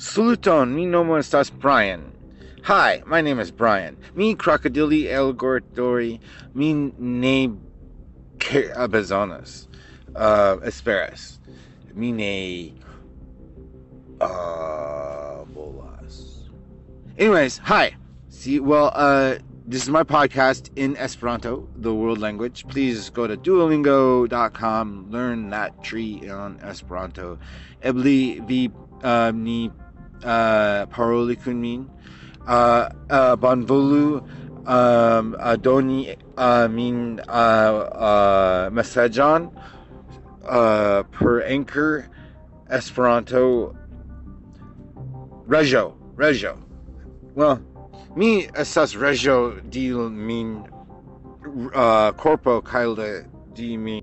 Saluton, mi nomo estas Brian. Hi, my name is Brian. Mi crocodili elgordori, mi ne bezonas. Uh, esperas. Mi ne bolas. Anyways, hi. See, well, uh, this is my podcast in Esperanto, the world language. Please go to duolingo.com, learn that tree on Esperanto. Ebli vi uh, ni uh, paroli kun min. Uh, uh, bonvolu um, uh, doni uh, min uh, uh, uh, per anchor Esperanto Reggio, Reggio. Well, mi estas Reggio di min corpo cae di min